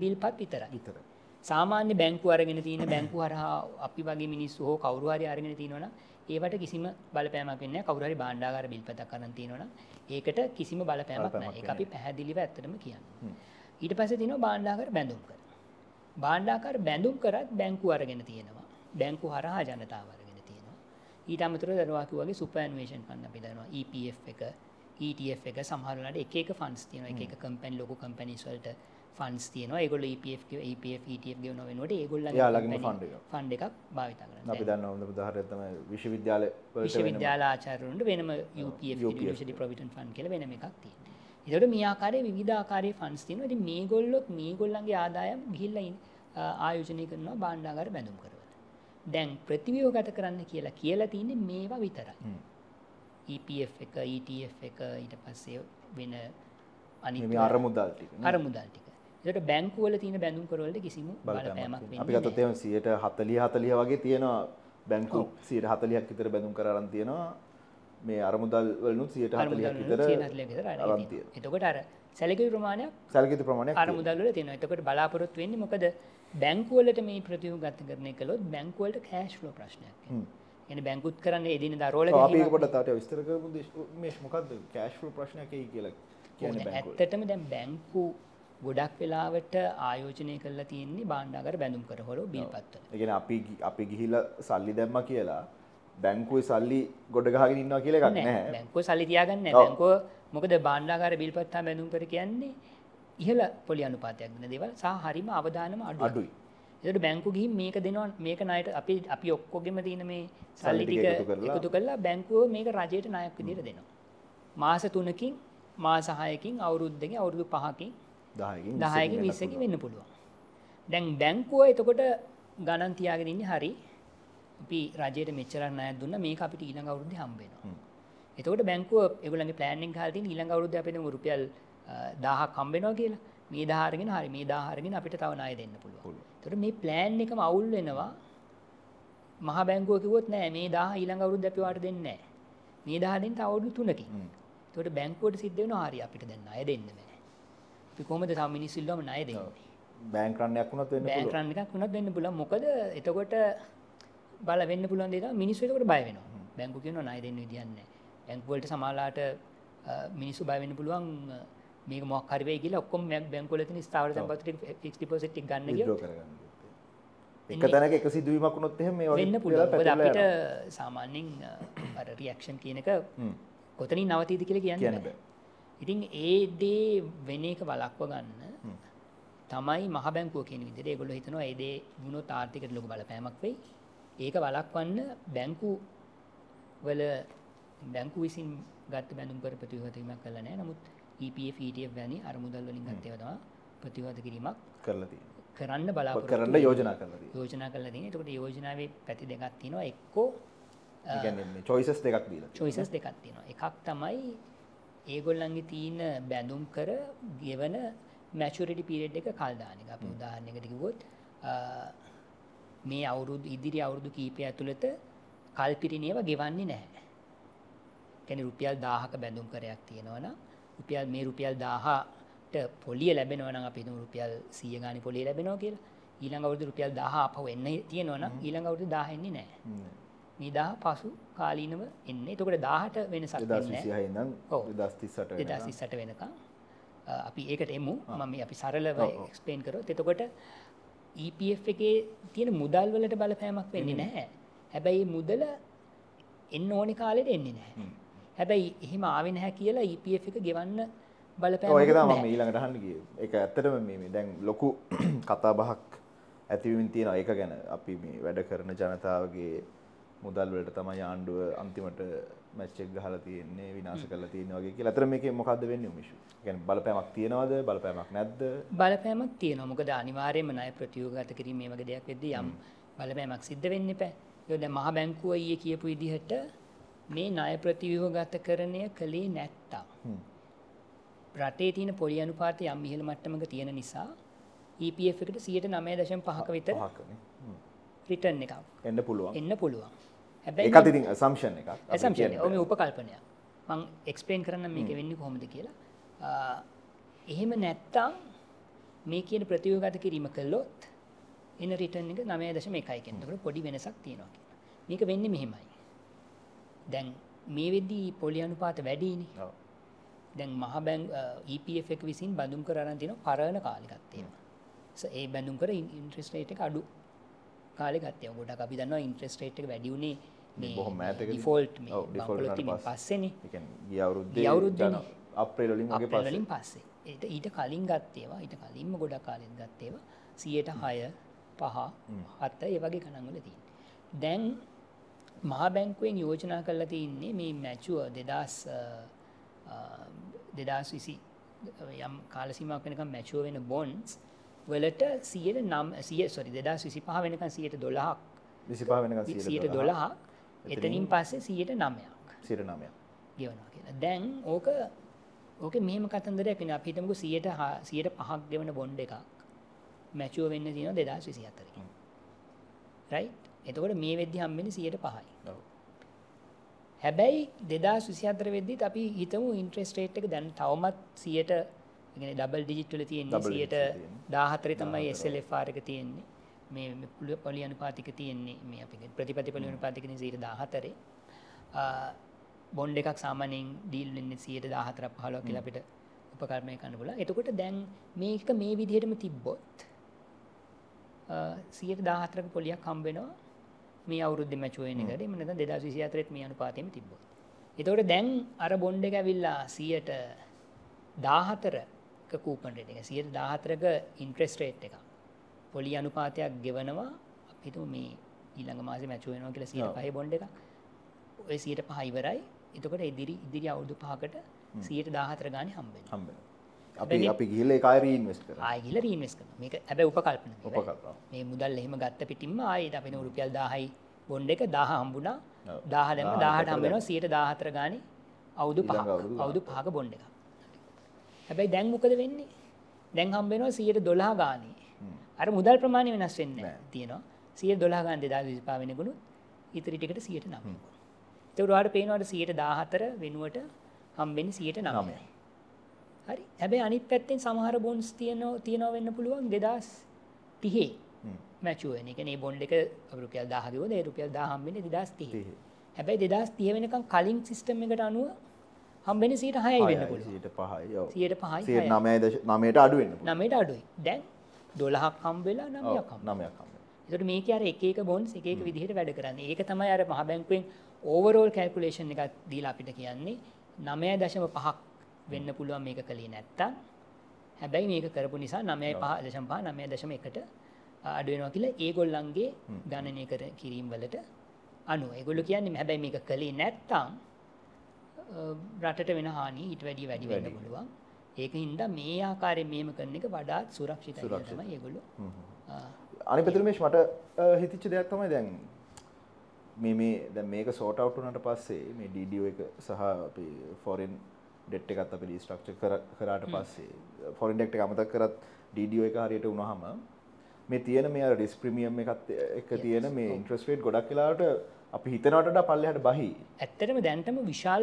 බිල්පත් විතරයි. විතර සාමාන්‍ය බැංකු අරගෙන තියෙන බැංකු හරහා අපි වගේ මිනිස්සු හෝ කවුරු හරි අරගෙන තියෙනවනම් ඒවට කිසිම බලපෑමක් වෙන්නේ නැහැ. කවුරු හරි භාණ්ඩාගාර බිල්පතක් අරන් තියෙනවනම් ඒකට කිසිම බලපෑමක් නැහැ. ඒක අපි පැහැදිලිව ඇත්තටම කියන්නේ. ඊට පස්සේ තියෙනවා භාණ්ඩාගාර බැඳුම් කර. භාණ්ඩාගාර බැඳුම් කරත් බැංකු අරගෙන තියෙනවා. බැංකු හරහා ජනතාව අරගෙන තියෙනවා. ඊට අමතරව දරුවා කිව්වාගේ සුපර්ඇනිමේෂන් ෆන්ඩ් අපි දන්නවා EPF එක ETF එක සමහර වෙලාවට එක ෆන්ඩ්ස් තියෙනවා. එක කම්පැනි ලොකු කම්පැනිස් ඒගොල්ලෝ කිය- EPF ETF ගෙවන fund එක. ෆන්ඩ් එකක් භාවිතා කරනවා. අපි දන්න තමයි විශ්වවිද්‍යාල වලට වෙනම Provident Fund කියලා වෙනම එකක් තියෙනවා. ඒකට මේ ආකාරයේ විවිධ ආකාරයේ ෆන්ඩ්ස් තියෙනවා. ඉතින් මේගොල්ලොත් මේගොල්ලන්ගේ ආදායම් අ, ආයෝජනය කරනවා භාණ්ඩාගාර බැඳුම් කරවල. දැන් ප්‍රතිව්‍යුහගත කරන්න කියලා කියලා තියෙන්නේ මේවා විතරයි. EPF එක ETF එක ඊට පස්සේ වෙන අනිත් මේ අරමුදල් ටික නේ. ඒකට බැංකුවල තියෙන බැඳුම් කරවලට කිසිම බලපෑමක් අපි ගත්තොත් එහෙම 140 40 වගේ තියෙනවා. බැංකු සියට හතලියක් විතර බැඳුම් කරන්න තියෙනවා. මේ අරමුදල් වලනුත් සියට හතලියක් විතර අරන්තිය එතකොට අර සැලකි ප්‍රමාණයක් සැලකිත ප්‍රමාණයක් අරමුදල්ල තියෙන එතකොට බලාපොරොත් වෙන්නේ මොකද? බැංකුවලට මේ ප්‍රතියු ගත කරන කළොත් බැංකුවලට කෑශ්ලෝ ප්‍රශ්නයක් එන බැංකුත් කරන්න එදින දරෝල පොට තාට විස්තර කරපු මේශ් මොකක්ද කෑශ්ලෝ ප්‍රශ්නයක කියලා ඇත්තටම දැම් බැංකු ගොඩක් වෙලාවට ආයෝජනය කරලා තියෙන්නේ බාණ්ඩාගාර බැඳුම් කර හොරෝ බිල්පත්වල. ඒ කියන්නේ අපි අපි ගිහිලා සල්ලි දැම්ම කියලා බැංකුවේ සල්ලි ගොඩ ගහගෙන ඉන්නවා කියලා එකක් නැහැ. බැංකුවේ සල්ලි තියාගන්නේ නැහැ. බැංකුව මොකද බාණ්ඩාගාර බිල්පත් හා බැඳුම් කර කියන්නේ ඉහළ පොලි අනුපාතයක් දෙන දේවල් සහ හරීම අවදානම අඩුයි. ඒකට බැංකු ගිහින් මේක දෙනවා මේක ණයට අපි අපි ඔක්කොගෙම තියෙන මේ සල්ලි ටික එකතු කරලා බැංකුව මේක රජයට ණයක් විදිහට දෙනවා. මාස 3කින් මාස 6කින් අවුරුද්දකින් අවුරුදු 5කින් දහයකින් විසකි වෙන්න පුළුවන් දැන් බැංකුව එතකොට ගණන් තියාගෙන ඉන්න හරි අපි රජයට මෙච්චරන්න අය දුන්න මේ අපිට ඊළඟ අවුරුද්දේ හම්බෙනවා. එතකොට බැංකුව ඒගොල්ලන්ගේ ප්ලෑන් එක හරියට ඊළඟ අවුරුද්දේ අපිට රුපියල් 1000ක් හම්බෙනවා කියලා. මේ 1000 අරගෙන හරි මේ 1000 අරගෙන අපිට තව ණය දෙන්න පුළුවන්. එතකොට මේ ප්ලෑන් එකම අවුල් වෙනවා. මහා බැංකුව කිව්වොත් නෑ මේ 1000 ඊළඟ අවුරුද්දේ අපි වාට දෙන්නේ නෑ. මේ 1000 දෙන්න තව අවුරුදු 3කින්. එතකොට බැංකුවට සිද්ධ වෙනවා හරි අපිට දැන් ණය දෙන්න බෑ. අපි කොහොමද තම මිනිස්සුල්ලම ණය දෙන්නේ? බෑන්ක්‍රන්නයක් වුණත් වෙන්න බෑන්ක්‍රන්න එකක් වුණත් වෙන්න පුළුවන්. මොකද එතකොට බල වෙන්න පුළුවන් දෙයක් මිනිස්සු එතකොට බය වෙනවා. බැංකු කියනවා ණය දෙන්න විදියක් නැහැ. බැංකු වලට සමාලාට මිනිස්සු බය වෙන්න පුළුවන්. මේක මොකක් හරි වෙයි කියලා ඔක්කොම බැංකු වල තියෙන ස්ථාවර සම්පත් ටික ෆික්ස් ඩිපොසිට් ටික ගන්න ගියොත් එක තැනක එක සිදුවීමක් වුණොත් එහෙම මේ වෙන්න පුළුවන්. අපිට සාමාන්‍යයෙන් අර රියැක්ෂන් කියන එක කොතනින් නවතීද කියලා කියන්න බෑ ඉතින් ඒ දේ වෙන එක වලක්ව ගන්න තමයි මහ බැංකුව කියන විදිහට ඒගොල්ලෝ හිතනවා ඒ දේ වුණොත් ආර්ථිකයට ලොකු බලපෑමක් වෙයි. ඒක වලක්වන්න බැංකු වල බැංකු විසින් ගත්ත බැඳුම් කර ප්‍රතිවහතීමක් කළා නැහැ. නමුත් EPF ETF වැනි අරමුදල් වලින් ගත්ත ඒවා තමයි ප්‍රතිවහත කිරීමක් කරලා තියෙන්නේ. කරන්න බලාපොරොත්තු කරන්න යෝජනා කරලා තියෙන්නේ. යෝජනා කරලා තියෙන්නේ. ඒකට යෝජනාවේ පැති දෙකක් තියෙනවා. එක්කෝ ඒ කියන්නේ choices දෙකක් දීලා. choices දෙකක් තියෙනවා. එකක් තමයි ඒගොල්ලන්ගේ තියන බැඳුම් කර ගෙවන මැචුරටි පිරෙඩ් එක කල්දානක අප උදාහරණයකට කිවොත් මේ අවුරුදු ඉදිරි අවුරුදු කීපය ඇතුළත කල්පිරිනියව ගෙවන්නේ නැහැ. කැන රුපියල් දාහක බැඳුම් කරයක් තියෙනවන රුපියල් මේ රුපියල් දාහට පොලිය ලැබෙනවන අපි රුපියල් සිය ගනි පොලි ලැබෙනවා කියලා. ඊළඟ අවුදු රුපියල් දහ පහ එන්න තියෙනවන ඊළඟ අවුදු දාහෙන්නේ නෑ නිදා පසු කාලීනව එන්න. එතකොට දාහට වෙනසක් දස්තිසට වෙනකම්. අපි ඒකට එමු. මම අපි සරලව එක්ස්පේන් කරොත් එතකොට EPF එකේ තියෙන මුදල් වලට බලපෑමක් වෙන්නේ නැහැ. හැබැයි මුදල එන්න ඕනි කාලෙට එන්නේ නැහැ. හැබැයි එහෙම ආවෙ නැහැ කියලා EPF එක ගෙවන්න බලපෑ ඒක ඊළඟට හන්නගේ එක ඇත්තටම මේ දැන් ලොකු කතා බහක් ඇතිවින් තියෙන ඒක ගැන අපි මේ වැඩ කරන ජනතාවගේ මුදල් වලට තමයි ආණ්ඩුව අන්තිමට මැච්චෙක් ගහලා තියෙන්නේ විනාශ කරලා තියෙනවා වගේ කියලා. අතර මේකේ මොකද්ද වෙන්නේ මිෂු? කියන්නේ බලපෑමක් තියනවද? බලපෑමක් නැද්ද? බලපෑමක් තියෙනවා. මොකද අනිවාර්යයෙන්ම ණය ප්‍රතියෝගගත කිරීම මේ වගේ දෙයක් වෙද්දී යම් බලපෑමක් සිද්ධ වෙන්න එපා. ඒක දැන් මහ බැංකුව ඊයේ කියපු විදිහට මේ ණය ප්‍රතිව්‍යුහගතකරණය කළේ නැත්තම් රටේ තියෙන පොලි අනුපාතය යම් ඉහළ මට්ටමක තියෙන නිසා EPF එකට 9.5ක විතර රිටර්න් එකක් එන්න පුළුවන්. එන්න පුළුවන්. ඒකත් ඉතින් assumption එක. ඔය උපකල්පනයක්. මම එක්ස්ප්ලেইন කරන්න මේක වෙන්නේ කොහොමද කියලා. එහෙම නැත්තම් මේ කියන ප්‍රතිව්‍යුහගත කිරීම කළොත් එන රිටර්න් එක 9.1යි කියන. ඒකට පොඩි වෙනසක් තියෙනවා කියලා. මේක වෙන්නේ මෙහෙමයි. දැන් මේ වෙද්දී පොලි අනුපාත වැඩිනේ. දැන් මහ බැං EPF එක විසින් බඳුම් කර අරන් තියෙන පරණ කාලෙකක් තියෙනවා. ඒ බැඳුම් කර ඉන්ට්‍රස්ට් රේට් එක අඩු කාලෙ ගත්තය ගොඩක් අපි දන්නවා ඉන්ට්‍රස්ට් රේට් එක වැඩි වුණේ බොහොම ඩිෆෝල්ට් පස්සෙන. අවුරුද්ධ අප්‍රේලින් පලින් පස්සේ. ඒට ඊට කලින් ගත්තේවා ඊට කලින්ම ගොඩක් කාලෙන් ගත්තේවා සියයට හය පහ හත්ත ඒ වගේ කනංගල තින් දැන් මහා බැංකුවෙන් යෝජනා කරලා තියන්නේ මේ මැචුව දෙදස් දෙදස් විසි යම් කාලසිමක් වෙනකම් මැචුව වෙන බොන්ස් වලට සියට නම් සිය සොරි දෙදස් විසි පහ වෙනකන් සියට දොළහක් විසිපහ වෙනක සියට දොළහා එතනින් පස්සේ සියට නමයක්. සිට නමයක්. ගෙවනවා කියලා. දැන් ඕක ඕක මෙම කතන්දරයක් වෙන අපිටමකු සියට සියට පහක් දෙවන බොන්්ඩ එකක් මැචුව වෙන්න තියෙන දෙදස් විසි අතරින් රයි එතකොට මේ වෙද්දි හම්බෙන සියට පහයි. ඔව්. හැබැයි දෙදා විසිහතර වෙද්දිත් අපි හිතමු ඉන්ට්‍රෙස් රේට් එක දැන් තවමත් සියට ඩබල් තියෙන්නේ සියට digit තියෙන්නේ. දාහතරේ තමයි SLFR එක තියෙන්නේ. මේ පුල- අනුපාතික තියෙන්නේ මේ අපි ප්‍රතිපති පොලි අනුපාතිකනේ සියට දාහතරේ. බොන්්ඩ එකක් සාමානයෙන් ඩීල් වෙන්නේ සියට දාහතර පහලෝ කියලා අපිට උපකර්මය කන්න පුල එතකොට දැන් මේක මේ විදිහටම තිබ්බොත් සියට දාහතරක පොලියක් හම්බෙනවා මේ අවුරුද්ධ මැචුවෙන එකට මනත දෙදා විසි අතරෙත් මේ අනුපාතම තිබ්බොත්. එතකොට දැන් අර බොන්්ඩ එක ඇවිල්ලා සියට දාහතර කූපන්ට එක. සියට දාහතරක ඉන්ට්‍රෙස් රේට් එක පොලි අනුපාතයක් ගෙවනවා. අපිතු මේ ඊළඟ මාස මැචුවෙනවා කියලා සියට ඔව්. පහ බොන්්ඩ එක ඔය සියට පහයිවරයි එතකොට ඉදිරි ඉදිරි අවුදු පහකට සියට දාහතර ගාන හම්බෙන හම්බෙන අපි අපි ගිහිල්ල එකයි ඉන්වෙස්ට කර ආයගිල රීන්වෙස් කන මේක ඇබැ උපකල්පන උපකල්පන. මේ මුදල් එහෙම ගත්ත පිටින්ම ආයට අපෙන රුපියල් දාහයි බොන්්ඩ එක දහ හම්බුණා. ඔව්. දාහ දැම දාහට දාහට දැම්ම. හම්බෙනවා සියට දාහතර ගාන අවුදු ඊළඟ පහ. අවුරුදු පහක බොන්්ඩ එක හැබැයි දැන් මොකද වෙන්නේ? දැන් හම්බෙනවා සියට දොලා ගානී. අර මුදල් ප්‍රමාණය වෙනස් වෙන්න නෑ. තියෙනවා. සිය දොලා ගන් දෙදා විසිපා වෙනගුණු ඉතිරිටිකට සියට නම. තවරවාට පේනවට සියට දාහතර වෙනුවට හම්බෙන සියට නමයි. නමයි. හරි. හැබැ අනිත් පැත්තෙන් සමහර බොන්ස් තියනෝ තියනව වෙන්න පුළුවන් දෙදස් තිහේ මැචුවන එක. නේ බොන්්ඩ එක රුපියල් දාහකිව ඒ රුපියල් දාහම්බෙන දෙදස් තිහ. තිහේ. හැබැයි දෙදස් තිය වෙනකම් කලින් සිිස්ටම් එකට අනුව හම්බෙන සීට හය වෙන්න සියට පහයි. සියට පහයි නමයට අඩුවෙන්න නමට අඩුයි. දැන් දොළහක් හම්බෙලා නමයක් නමයක් එතට මේක අර එක බොන්ස් එක විදිහට වැඩ කරන්න. ඒක තමයි අර මහ බැංකුවෙන් ඕවරෝල් කැල්කුලේෂන් එකක් දීලා අපිට කියන්නේ නමය දශම පහක් වෙන්න පුළුවන් මේක කළේ නැත්තම්. හැබැයි මේක කරපු නිසා නමය පහ දශම් පහ නමය දශම එකට අඩුවෙනවා කියලා ඒගොල්ලන්ගේ ගණනය කර කිරීම් වලට අනුව. ඒගොල්ලු කියන්නේ හැබැයි මේක කළේ නැත්තම් රටට වෙන හානි ඊට වැඩි වැඩි වෙන්න. පුළුවන්. ඒක හින්දා මේ ආකාරයෙන් මේම කරන එක වඩාත් සුරක්ෂිතයි කියලා. තමයි ඒගොල්ලෝ ආ, අනි පෙතරමේශ් මට හිතිච්ච දෙයක් තමයි දැන් මේ මේ දැන් මේක සෝට අවට්ටුනට පස්සේ මේ ඩඩෝ එක සහ අපි ෆොරෙන් ඩෙට් එකත් අපි ඩිස්ට්‍රක්ෂ කර කරාට පස්සේ ෆොරෙන් ඩෙක්ට අමතක් කරත් ඩඩෝ එක හරියට උනහම මේ තියෙන මේ ඩිස් ප්‍රමියම් එකත් එක තියෙන මේ ඉන්ට්‍රස්ටේට් ගොඩක් කියලාට අපි හිතනවටට පල්ලහට බහි. ඇත්තටම දැන්ටම විශාල.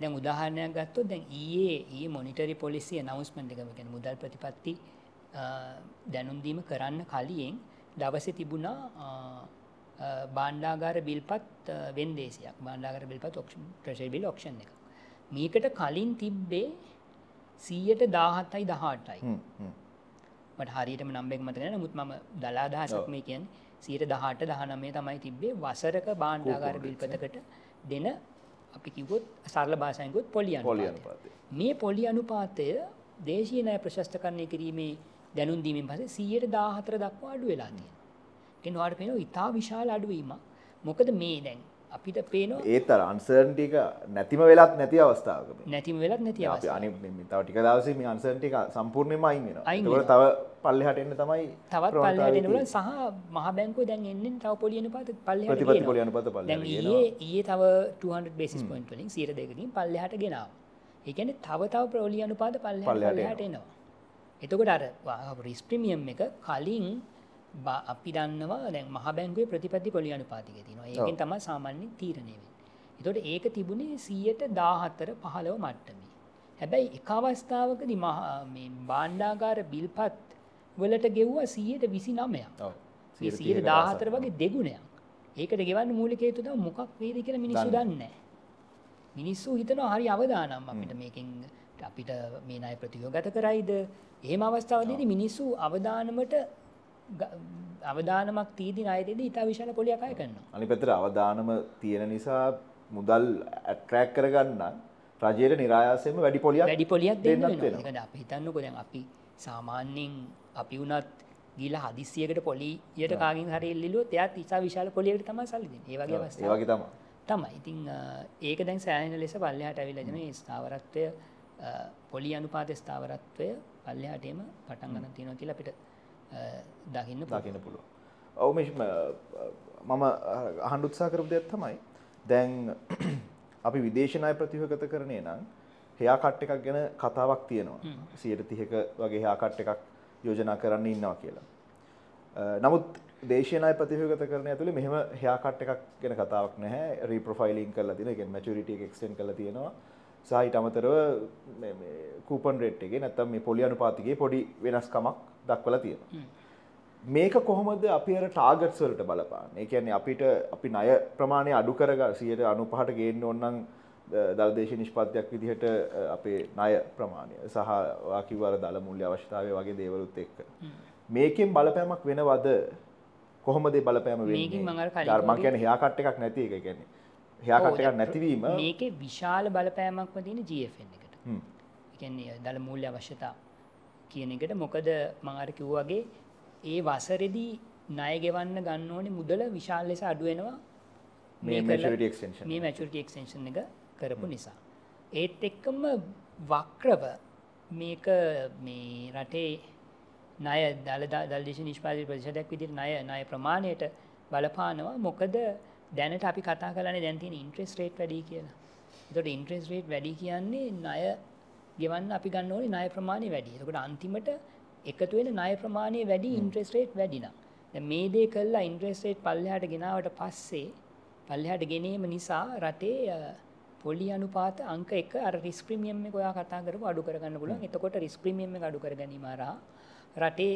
දැන් උදාහරණයක් ගත්තොත් දැන් ඊයේ ඊයේ මොනිටරි පොලිසිය announcement එක කියන්නේ මුදල් ප්‍රතිපත්ති අ, දැනුම් දීම කරන්න කලින් දවසේ තිබුණා භාණ්ඩාගාර බිල්පත් වෙන්දේසියක්. භාණ්ඩාගාර බිල්පත් ඔක්ෂන් ට්‍රෙෂරි බිල් ඔක්ෂන් එක මේකට කලින් තිබ්බේ 100ට 17යි 18යි මට හරියටම නම්බෙක් මතක නැහැ. නමුත් මම දලා අදහසක් ඔව්. මේ කියන්නේ 118 19 තමයි තිබ්බේ වසරක භාණ්ඩාගාර බිල්පතකට දෙන අපි කිව්වොත් සරල භාෂාවෙන් කිව්වොත් පොලි පොලි අනුපාතය. අනුපාතය. මේ පොලි අනුපාතය දේශීය ණය ප්‍රශස්තකරණය කිරීමේ දැනුම් දීමෙන් පස්සේ 114 දක්වා අඩු වෙලා තියෙනවා. ඒ නොවට පේනවා ඉතා විශාල අඩුවීමක්. මොකද මේ දැන් අපිට පේනවා ඒත් අර අන්සර්න්ටික නැතිම වෙලත් නැති අවස්ථාවක. නැතිම වෙලත් නැති අපි. අනි තව ටික දවසේ මේ අන්සර්න්ටික සම්පූර්ණයෙන්ම අයින් වෙනවා. අයින් ඒකවල තව පල්ලෙහාට එන්න තමයි තවත් තියෙන්නේ. පුළුවන් සහ මහ බැංකුව දැන් එන්නේ තව පොලි අනුපාත පල්ලෙහාට ප්‍රතිපත්ති ගේනවා. පොලි ඊයේ තව 200 බේසිස් පොයින්ට් වලින් 102කින් පල්ලෙහාට ගෙනාවා. ඒ කියන්නේ තව තව පොලි අනුපාත පල්ලෙහාට පල්ලෙහාට පල්ලෙහාට එනවා. එතකොට අර රිස් ප්‍රීමියම් එක කලින් අපි දන්නවා දැන් මහ බැංකුවේ ප්‍රතිපත්ති පොලි අනුපාතිකය තියෙනවා. ඒකෙන් තමයි සාමාන්‍යයෙන් තීරණය වෙන්නේ. එතකොට ඒක තිබුණේ 114 15 මට්ටමේ. හැබැයි එක අවස්ථාවකදී මේ භාණ්ඩාගාර බිල්පත් වලට ගෙව්වා 129ක්. ඔව්. මේ 114 වගේ දෙගුණයක්. ඒකට ගෙවන්න මූලික හේතුව තමයි මොකක් වේද කියලා මිනිස්සු දන්නේ නැහැ. මිනිස්සු හිතනවා හරි අවදානම් අපිට මේකෙන් අපිට මේ ණය ප්‍රතියෝගත කරයිද? එහෙම අවස්ථාවලදී මිනිස්සු අවදානමට ග- අවදානමක් තීදි ණය දෙදී ඉතා විශාල පොලියක් අය කරනවා. අනි පැතර අවධානම තියෙන නිසා මුදල් ඇට්‍රෑක් කරගන්න රජයට නිරායාසයම වැඩි පොලියක් වැඩි පොලියක් දෙන්න අපි හිතන්නකෝ දැන් අපි සාමාන්‍යයෙන් අපි වුණත් ගිහලා හදිස්සියකට පොලියට කාගෙන් හරි එල්ලිලුවොත් එයාත් ඉතා විශාල පොලියකට තමයි සල්ලි දෙන්නේ. ඒ වගේ වගේ තමයි. අ, ඒක දැන් සෑහෙන ලෙස දෙන මේ ස්ථාවරත්වය පොලි අනුපාත ස්ථාවරත්වය පල්ලෙහාට එම පටන් ගන්න තියෙනවා කියලා අපිට දකින්න. දකින්න පුළුව. ඔවු මම අහන්ඩ උත්සා කරපු දෙයක් තමයි දැන් අපි විදේශනය ප්‍රතිවගත කරනේ නම් හයා කට් එකක් ගැන කතාවක් තියෙනවා සියට තිහක වගේ හයා කට් එකක් යෝජනා කරන්න ඉන්නවා කියලා. නමුත් දේශනය ප්‍රතිහගත කරන ඇතුළේ මෙහම හයාකට එකක් ගැන කතාවක් නැහැ රීප්‍රෆයිලින් කල තින එක මචරිට එක්ටන් කල තියෙනවා සහිට අමතරව කූපන් රෙට් එක නැත්තම් මේ පොලි අනුපාතිගේ පොඩි වෙනස්කමක් දක්වල තියෙන මේක කොහොමද අපි අර ටාගට්ස් වලට බලපාන ඒ කියන්නේ අපිට අපි ණය ප්‍රමාණය අඩු කරග 95ට ගේන්න ඕන නම් දල්දේශ නිෂ්පත්තියක් විදිහට අපේ ණය ප්‍රමාණය සහ වාකිවර දල මුල්‍ය අවශ්‍යතාවය වගේ දේවලුත් එක්ක. මේකෙන් බලපෑමක් වෙනවද? කොහොමද බලපෑම ධර්මන් කියන හයාකට එකක් නැති එක. කියන්නේ හයාකට එකක් නැතිවීම. මේක විශාල බලපෑමක්ම තියෙන GFN එකට. එකන්නේ දල මූල්‍ය අවශ්‍යතා කියන එකට මොකද මඟර කිව්වගේ ඒ වසරෙදී ණය ගෙවන්න ගන්න ඕනේ මුදල විශාල ලෙස අඩුවෙනවා මේ මේ මැචුරිටි එක්ස්ටෙන්ෂන් එක කරපු නිසා. ඒත් එක්කම වක්‍රව මේක මේ රටේ ණය දල දල්දේශ නිෂ්පාදන ප්‍රතිශතයක් විදිහට ණය ණය ප්‍රමාණයට බලපානවා මොකද දැනට අපි කතා කරන්නේ දැන් තියෙන ඉන්ට්‍රෙස්ට් රේට් වැඩි කියලා. එතකොට ඉන්ට්‍රෙස්ට් රේට් වැඩි කියන්නේ ණය ගෙවන්න අපි ගන්න ඕනේ ණය ප්‍රමාණය වැඩි. එතකොට අන්තිමට එකතු වෙන ණය ප්‍රමාණය වැඩි ඉන්ට්‍රෙස්ට් රේට් වැඩි නම්. දැන් මේ දේ කළා ඉන්ට්‍රෙස්ට් රේට් පල්ලෙහාට ගෙනාවට පස්සේ පල්ලෙහාට ගෙනීම නිසා රටේ පොලි අනුපාත අංක එක අර රිස් ප්‍රීමියම් එක ඔයා කතා කරපු අඩු කරගන්න පුළුවන්. එතකොට රිස් ප්‍රීමියම් එක අඩු කර ගැනීම හරහා රටේ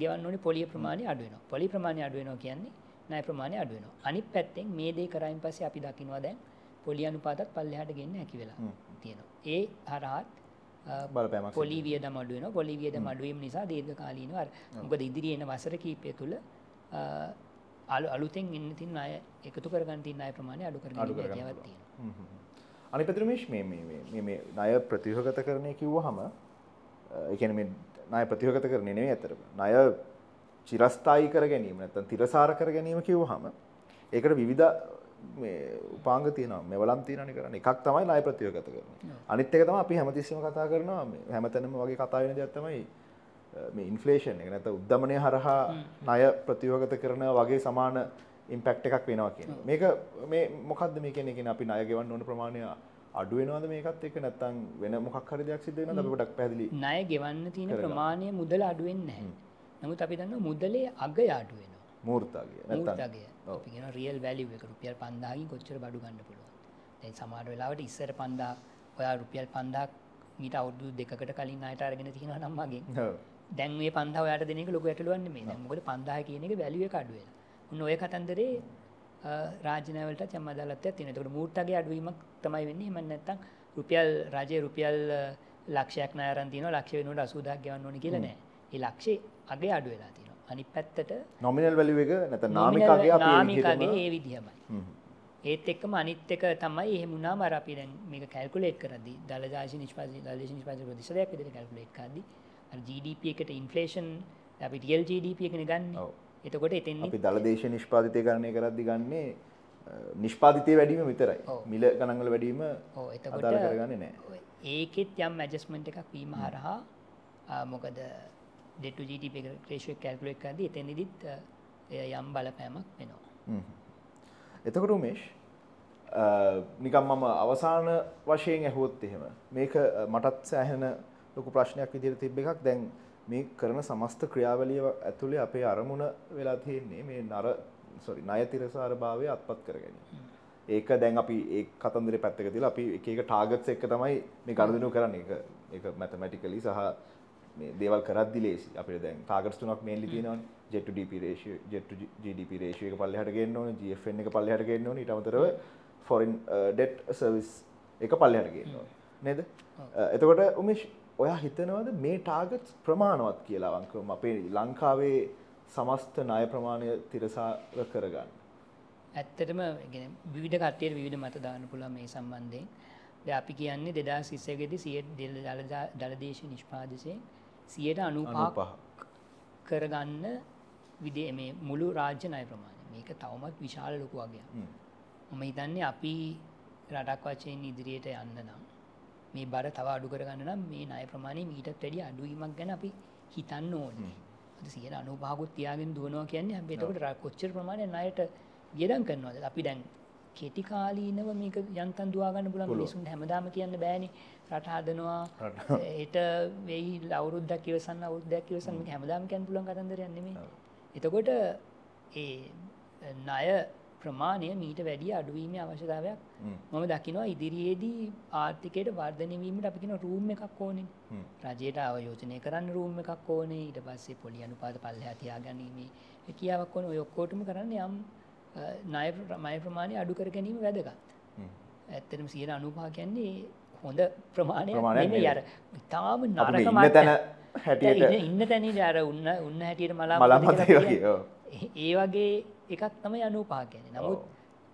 ගෙවන්න ඕනේ පොලිය ප්‍රමාණය අඩු වෙනවා. පොලි ප්‍රමාණය අඩු වෙනවා කියන්නේ ණය ප්‍රමාණය අඩු වෙනවා. අනිත් පැත්තෙන් මේ දේ කරායින් පස්සේ අපි දකිනවා දැන් පොලි අනුපාතත් පල්ලෙහාට ගෙන්න හැකි වෙලා තියෙනවා. ඒ හරහාත් බලපෑමක් පොලි වියදම අඩු වෙනවා. පොලි වියදම අඩු වීම නිසා දීර්ඝකාලීනව අර මොකද ඉදිරියේ එන වසර කිහිපය තුල අලුතෙන් ඉන්න තින් අය එකතු කරගන්න තින් අය ප්‍රමාණය අඩු හැකියාවක් තියෙනවා. අනිත් පැත්තට මේ ණය ප්‍රතිහගත කරණය කිව්වහම ඒ කියන්නේ මේ ණය ප්‍රතිහගත කරන්නේ නෙවෙයි අතරම. ණය චිරස්ථායි කර ගැනීම නැත්නම් තිරසාර කර ගැනීම කිව්වහම ඒකට විවිධ මේ උපාංග තියෙනවා මෙවලම් තියෙනවනේ කරන්නේ එකක් තමයි ණය ප්‍රතිහගත කරන්නේ අනිත් එක තමයි අපි හැමතිස්සෙම කතා කරනවා මේ හැමතැනම වගේ කතා වෙන දෙයක් තමයි මේ ඉන්ෆ්ලේෂන් එක නැත්නම් උද්දමනය හරහා ණය ප්‍රතිවගත කරන වගේ සමාන ඉම්පැක්ට් එකක් වෙනවා කියන්නේ. මේක මේ මොකද්ද මේ කියන්නේ කියන්නේ අපි ණය ගෙවන්න ඕන ප්‍රමාණය අඩු වෙනවද මේකත් එක්ක නැත්නම් වෙන මොකක් හරි දෙයක් සිද්ධ වෙනවද අපි පොඩක් පැහැදිලි. ණය ගෙවන්න තියෙන ප්‍රමාණය මුදල අඩු වෙන්නේ නැහැ. නමුත් අපි දන්නවා මුදලේ අගය අඩු වෙනවා. අපි කියනවා රියල් වැලියු එක රුපියල් 5000කින් කොච්චර බඩු ගන්න පුළුවන්. දැන් සමහර වෙලාවට ඉස්සර 5000 ඔයා රුපියල් 5000 මීට අවුරුදු දෙකකට කලින් ණයට අරගෙන තියෙනවා නම් මගෙන්. දැන් මේ පන්දා ඔයාට දෙන එක ලොකු ඇටලුවක් නෙමෙයි. දැන් මොකද 5000 කියන එක වැලියු එක අඩු වෙනවා. උන් ඔය කතන්දරේ රාජ්‍යනාවලට යම් අදාළත්වයක් තියෙනවා. ඒකට මූර්තගේ අඩුවීමක් තමයි වෙන්නේ. එහෙම නැත්නම් රුපියල් රජයේ රුපියල් ලක්ෂයක් ණය අරන් තියෙනවා. ලක්ෂ වෙනුවට 80000ක් ගෙවන්න ඕනේ කියලා නෑ. ඒ ලක්ෂේ අගේ අඩු වෙලා තියෙනවා. අනිත් පැත්තට නොමිනල් වැලියු එක නැත්නම් නාමික අගේ අපි නාමික අගේ ඒ විදිහමයි. ඒත් එක්කම අනිත් එක තමයි එහෙම වුණාම අර අපි දැන් මේක කැල්කියුලේට් කරද්දී දලදාශි නිෂ්පාදනය දලදාශි නිෂ්පාදනය ප්‍රතිශතයක් විදිහට කැල්කියුලේට් කරද්දී GDP එකට ඉන්ෆලේෂන් අපි රියල් GDP එකන ගන්න. එතකොට එතෙන් අපි දළදේශ නිෂ්පාතිතය කරණය කරද්දි ගන්නේ නිෂ්පාතිතය වැඩීම විතරයි. මිල ගණන්වල වැඩීම එතකොට කරගන්න නෑ ඒකෙත් යම් මැජස්මෙන්ට් එකක් වීම හරහා මොකද ඩෙටු GDP ක්‍රේෂය කැල්කුලෙක් කරදි එතැනිදිත් යම් බලපෑමක් වෙනවා එතකොට උමේෂ් නිකම් මම අවසාන වශයෙන් ඇහුවොත් එහෙම මේක මටත් සෑහෙන ලොකු ප්‍රශ්නයක් විදිහට තිබ්බ එකක් දැන් මේ කරන සමස්ත ක්‍රියාවලිය ඇතුලේ අපේ අරමුණ වෙලා තියෙන්නේ මේ නර සොරි ණය තිරසාර භාවය අත්පත් කර ගැනීම. ඒක දැන් අපි ඒ කතන්දරේ පැත්තක තියලා අපි එක එක ටාගට්ස් එක්ක තමයි මේ ගනුදෙනු කරන්නේ. ඒක ඒක මැතමැටිකලි සහ දේවල් කරද්දි ලේසි. අපිට දැන් ටාගට්ස් තුනක් මේන්ලි තියෙනවානේ. ratio, jet to GDP ratio එක පල්ලෙහාට ගේන්න ඕනේ, GFN එක පල්ලෙහාට ගේන්න ඕනේ. අමතරව foreign debt service එක පල්ලෙහාට ගේන්න ඕනේ. නේද? එතකොට උමේෂ් ඔයා හිතනවද මේ ටාගට් ප්‍රමාණවත් කියලා වංකම අපේ ලංකාවේ සමස්ත ණය ප්‍රමාණය තිරසාර කරගන්න. ඇත්තටම විවිධ කට්ටියට විවිධ මත දාන්න පුළුවන් මේ සම්බන්ධයෙන්. දැන් අපි කියන්නේ 2021 දී 100 දලදේශ නිෂ්පාදනයේ 95 කරගන්න විදේ මේ මුළු රාජ්‍ය ණය ප්‍රමාණය. මේක තවමත් විශාල ලොකු වගයක්. මම හිතන්නේ අපි රටක් වශයෙන් ඉදිරියට යන්න නම් මේ බර තව අඩු කරගන්න නම් මේ ණය ප්‍රමාණය මීටත් වැඩිය අඩුවීමක් ගැන අපි හිතන්න ඕනේ. අද 95කුත් තියාගෙන දුවනවා කියන්නේ අපි එතකොට කොච්චර ප්‍රමාණයක් ණයට වියදම් කරනවද? අපි දැන් කෙටි කාලීනව මේක යන්තම් දුවා ගන්න පුළුවන් මිනිසුන්ට හැමදාම කියන්න බෑනේ. රට හදනවා. හෙට වෙයි අවුරුද්දක් ඉවසන්න අවුරුද්දක් ඉවසන්න මේක හැමදාම කියන්න පුළුවන් කතන්දරයක් නෙමෙයි. එතකොට ඒ ණය ප්‍රමාණය මීට වැඩිය අඩුවීම අවශ්‍යතාවයක්. මම දකිනවා ඉදිරියේදී ආර්ථිකයට වර්ධනවීමට අපිකින රූම් එකක් ඕනෙන් රජයට අවයෝජනය කරන්න රූම් එකක් ඕනේ. ඊට පස්සේ පොලි අනුපාත පල්ල හතියා ගැනීමේ හැකියාවක් ඕන. ඔයොක්කෝටම කරන්න යම් ණය ප්‍රමාණය අඩු කර ගැනීම වැදගත්. ඇත්තටම සියට අනුපා කියන්නේ හොඳ ප්‍රමාණය ප්‍රමාණයක්. යර ඉතාම අපිට නරක ඉන්න මට්ට- තැන හැටියට ඉන්න- තැන අර උන්න උන්න හැටියට මලා මලම්පතේ වගේ, ඔව්. ඒ වගේ එකක් තමයි අනුපා කියන්නේ. නමුත්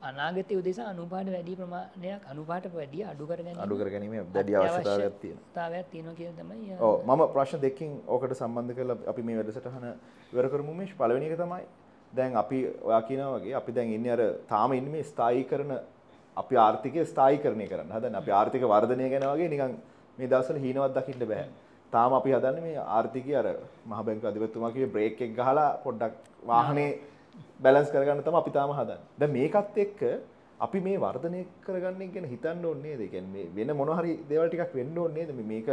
අනාගත උදෙසා අනුපාට වැඩි ප්‍රමාණයක් අනුපාට වැඩිය අඩු කරගන්න අඩු කර ගැනීම දැඩි අවශ්‍යතාවයක් තියෙන තාවයක් තියෙන කිය තමයි ඕ මම ප්‍රශ්න දෙකින් ඕකට සම්බන්ධ කරලා අපි මේ වැඩසටහන ඉවර කරමු. මේෂ් පළවෙනි එක තමයි දැන් අපි ඔයා කියනවා වගේ අපි දැන් ඉන්නේ අර තාම ඉන්නේ මේ ස්ථායී කරන අපි ආර්ථිකය ස්ථායීකරණය කරන්න හදන අපි ආර්ථික වර්ධනය ගැන වගේ නිකන් මේ දවස්වල හීනවත් දකින්න බෑ තාම අපි හදන්නේ මේ ආර්ථිකය අර මහ බැංකු අධිපතිතුමා කිව්වේ බ්‍රේක් එක ගහලා පොඩ්ඩක් වාහනේ බැලන්ස් කරගන්න තමයි අපි තාම හදන්නේ දැන් මේකත් එක්ක අපි මේ වර්ධනය කරගන්න එක ගැන හිතන්න ඕනේ නේද? ඒ කියන්නේ මේ වෙන මොන හරි දේවල් ටිකක් වෙන්න ඕනේ නේද? මේ- මේක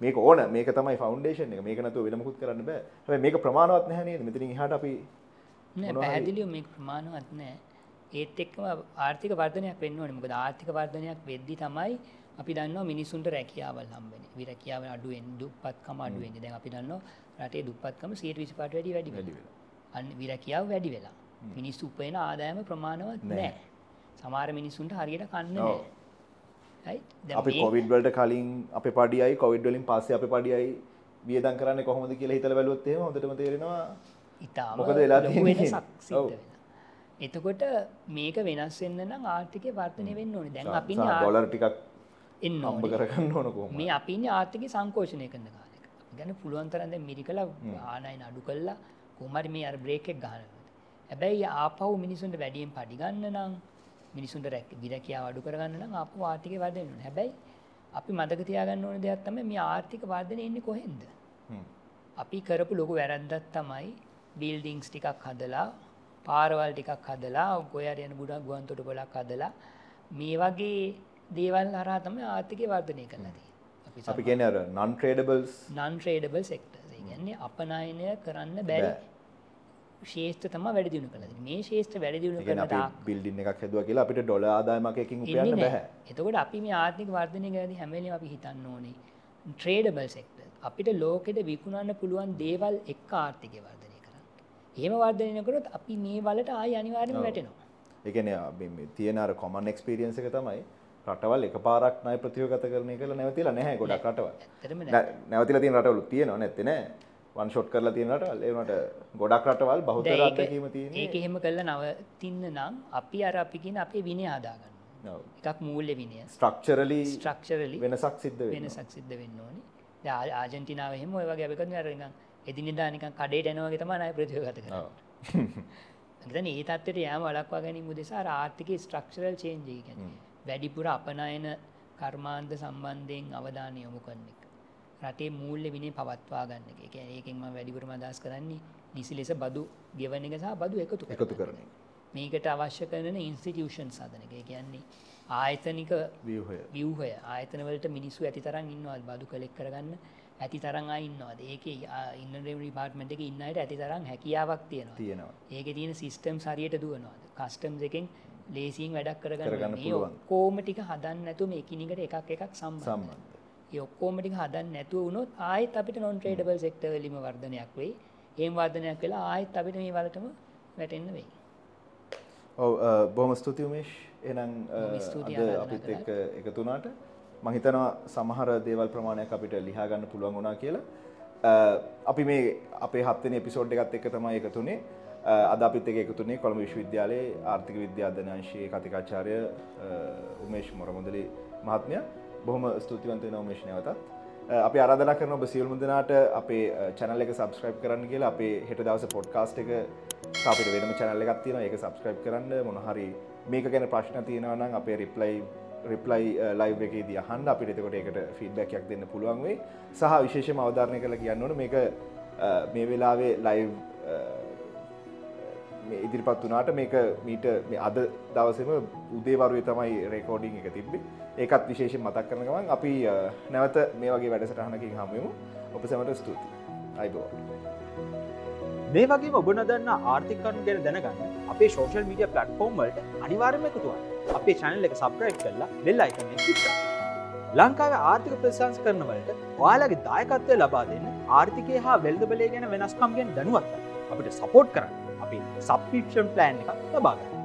මේක ඕන මේක තමයි ෆවුන්ඩේෂන් එක. මේක නැතුව වෙන මොකුත් කරන්න බෑ. හැබැයි මේක ප්‍රමාණවත් නැහැ නේද? මෙතනින් එහාට අපි පැහැදිලිව මේ ප්‍රමාණවත් නෑ. ඒත් එක්කම ආර්ථික වර්ධනයක් වෙන්න ඕනේ. මොකද ආර්ථික වර්ධනයක් වෙද්දි තමයි අපි දන්නවා මිනිසුන්ට රැකියාවල් හම්බෙන්නේ විරැකියාව අඩුවෙන් දුප්පත්කම අඩු වෙන්නේ. දැන් අපි දන්නවා රටේ දුප්පත්කම 125ට වැඩි වැඩි වෙලා. අන්න විරැකියාව වැඩි වෙලා. මිනිස්සු උපයන ආදායම ප්‍රමාණවත් නෑ. නෑ. සමහර මිනිසුන්ට හරියට කන්න ඔව්. නෑ Right? දැන් අපි කොවිඩ් වලට කලින් අපේ පඩියයි කොවිඩ් වලින් පස්සේ අපේ පඩියයි වියදම් කරන්නේ කොහොමද කියලා හිතලා බැලුවොත් එහෙම හොඳටම තේරෙනවා ඉතාම? වෙනසක් සිද්ධ. වෙලා. එතකොට මේක වෙනස් වෙන්න නම් ආර්ථිකය වර්ධනය වෙන්න ඕනේ දැන් අපි ඩොලර් ටිකක් එන්න ඕනේ. කරගන්න ඕන කොහොමද? මේ අපි ඉන්නේ ආර්ථිකය සංකෝචනය කරන කාලෙක. අපි ගන්න පුළුවන් තරම් දැන් මිරිකලා ආනයන අඩු කළා කොහොම හරි මේ අර බ්‍රේක් එක ගහනවා. හැබැයි ආපහු මිනිසුන්ට වැඩියෙන් පඩි ගන්න නම් මිනිසුන්ට රැක් විරකියාව අඩු කරගන්න නම් ආපහු ආර්ථිකය වර්ධනය වෙනවා. හැබැයි අපි මතක තියාගන්න ඕන දෙයක් තමයි මේ ආර්ථික වර්ධනය එන්නේ කොහෙන්ද? අපි කරපු ලොකු වැරැද්දක් තමයි බිල්ඩිංස් ටිකක් හදලා පාරවල් ටිකක් හදලා ගොයර යන ගුඩක් ගුවන්තොට පොලක් හදලා මේ වගේ දේවල් හරහා තමයි ආර්ථිකය වර්ධනය කරලා තියෙන්නේ. අපි කියන්නේ අර non tradables non tradable sector කියන්නේ අපනයනය කරන්න බැරි ශේෂ්ත්‍ර තමයි වැඩි දියුණු කළා තියෙන්නේ. මේ ශේෂ්ත්‍ර වැඩි දියුණු ඒ කරන තාක් බිල්ඩින් එකක් හැදුවා කියලා අපිට ඩොලර් ආදායමක් එකකින් උපයන්න. බෑ. එතකොට අපි මේ ආර්ථික වර්ධනය ගැනදී හැම වෙලේම අපි හිතන්න ඕනේ ට්‍රේඩබල් සෙක්ටර්. අපිට ලෝකෙට විකුණන්න පුළුවන් දේවල් එක්ක ආර්ථිකය වර්ධනය. එහෙම වර්ධනය කරොත් අපි මේ වලට ආයි අනිවාර්යයෙන්ම වැටෙනවා. ඒ කියන්නේ මේ- තියෙන අර common experience එක තමයි රටවල් එකපාරක් ණය ප්‍රතිවගත කරන එක නැවතිලා නැහැ ගොඩක් රටවල්. නැවතිලා තියෙන රටවලුත් තියෙනවා නැත්තේ නෑ. වන් ෂොට් කරලා තියෙන රටවල් ඒ වුණාට ගොඩක් රටවල් බහුතර අත්දැකීම තියෙන්නේ. ඒක එහෙම කළා නවතින්න නම් අපි අර අපි කියන අපේ විනය හදාගන්න. එකක් මූල්‍ය විනය. structurally ස්ට්‍රක්චරලි වෙනසක් සිද්ධ. වෙනසක් සිද්ධ වෙන්න ඕනි. ආජන්ටිනාව එහෙම ඔය වගේ අපි කරන්නේ අර නිකන් එදිනෙදා නිකන් කඩේට යනවා වගේ තමයි ණය ප්‍රතිගත කරන්නේ. ඒ තත්ත්වයට යෑම වළක්වා ගැනීම උදෙසා අර ආර්ථිකයේ ස්ට්‍රක්චරල් චේන්ජ් එක කියන්නේ වැඩිපුර අපනයන කර්මාන්ත සම්බන්ධයෙන් අවධානය යොමු කරන එක. රටේ මූල්‍ය විනය පවත්වා ගන්න එක. ඒ කියන්නේ ඒකෙන් මම වැඩිපුරම අදහස් කරන්නේ නිසි ලෙස බදු ගෙවන එක සහ බදු එකතු කරන එකතු කරන එක. මේකට අවශ්‍ය කරන ඉන්ස්ටිටියුෂන්ස් හදන එක. ඒ කියන්නේ ආයතනික ව්‍යුහය. වියහය ආයතනවලට මිනිස්සු ඇති තරන් ඉන්නවාද බදු කලෙක් කරගන්න ඇති තරන් ඉන්නවාද ඒක ඉන්න පාර්ට්මට එක ඉන්නයට ඇති තරම් හැකියාවක් තියෙනවා තියෙනවා. ඒක තියෙන සිිස්ටම් සරියට දුවනවාද කස්ටම් එකෙන් ලේසින් වැඩක් කරගන්න. ඔක්කෝම ටික හදන්න නැතුම එකිනිකට එකක් එකක් සම්බන්ධ සම්බන්ධ. ඒ ඔක්කෝම ටික හදන්න නැතුව වුණොත් ආයෙත් අපිට නොන් ට්‍රේඩබල් සෙක්ටර් වලින්ම වර්ධනයක් වෙයි ඒම් වර්ධනයක් වෙලා ආයෙත් අපිට මේ වලටම වැටෙන්න වෙයි ඔව් බොහොම ස්තුතියි උමේෂ්. එහෙනම් අ, බොහොම ස්තුතියි අපිත් කළාට. එක්ක එකතු වුණාට මම හිතනවා සමහර දේවල් ප්‍රමාණයක් අපිට ලියා ගන්න පුළුවන් වුණා කියලා. අ, අපි මේ අපේ හත්වෙනි එපිසෝඩ් එකත් එක්ක තමයි එකතුනේ. අ, අද අපිත් එක්ක එකතුනේ කොළඹ විශ්වවිද්‍යාලයේ ආර්ථික විද්‍යා අධ්‍යනාංශයේ කතිකාචාර්ය අ, උමේෂ් මොරමුදලි මහත්මයා. බොහොම ස්තුතිවන්ත වෙනවා උමේෂ් නැවතත්. අ, අපි ආරාධනා කරන ඔබ සියලුම දෙනාට අපේ චැනල් එක සබස්ක්‍රයිබ් කරන්න කියලා අපේ හෙට දවසේ පොඩ්කාස්ට් එක සහ අපිට වෙනම channel එකක් තියෙනවා ඒක subscribe කරන්න මොන හරි මේක ගැන ප්‍රශ්න තියෙනවා නම් අපේ reply reply uh, live එකේදී අහන්න. අපිට එතකොට ඒකට feedback එකක් දෙන්න පුළුවන් වෙයි. සහ විශේෂයෙන්ම අවධාරණය කරලා කියන්න ඕනේ මේක අ, මේ වෙලාවේ live අ, මේ ඉදිරිපත් වුණාට මේක මීට මේ අද දවසේම උදේවරුවේ තමයි රෙකෝඩින් එක තිබ්බේ. ඒකත් විශේෂයෙන් මතක් කරන ගමන් අපි අ, නැවත මේ වගේ වැඩසටහනකින් හමු වෙමු. ඔබ සැමට ස්තුතියි. අයිබෝවන් මේ වගේ ඔබ නොදන්න ආර්ථිකරනු ගැන දැනගන්න අපේ සෝෂල් මීඩිය පලට්ෆෝර්ම් වලට අනිවාර්මයකුතුවා අපේ චැනල් එක සබ්‍රයිට් කරලා බෙල් අයිකන ිට ලංකාව ආර්ථික ප්‍රශංස් කරනවලට ඔයාලගේ දායකත්වය ලබා දෙන්න ආර්ථිකය හා වෙල්ද බලය ගැන වෙනස්කම් ගැන දැනුවත් අපිට සපෝට් කරන්න. අපි සබ්පික්ෂන් ප්ලෑන් එක ලබාගන්න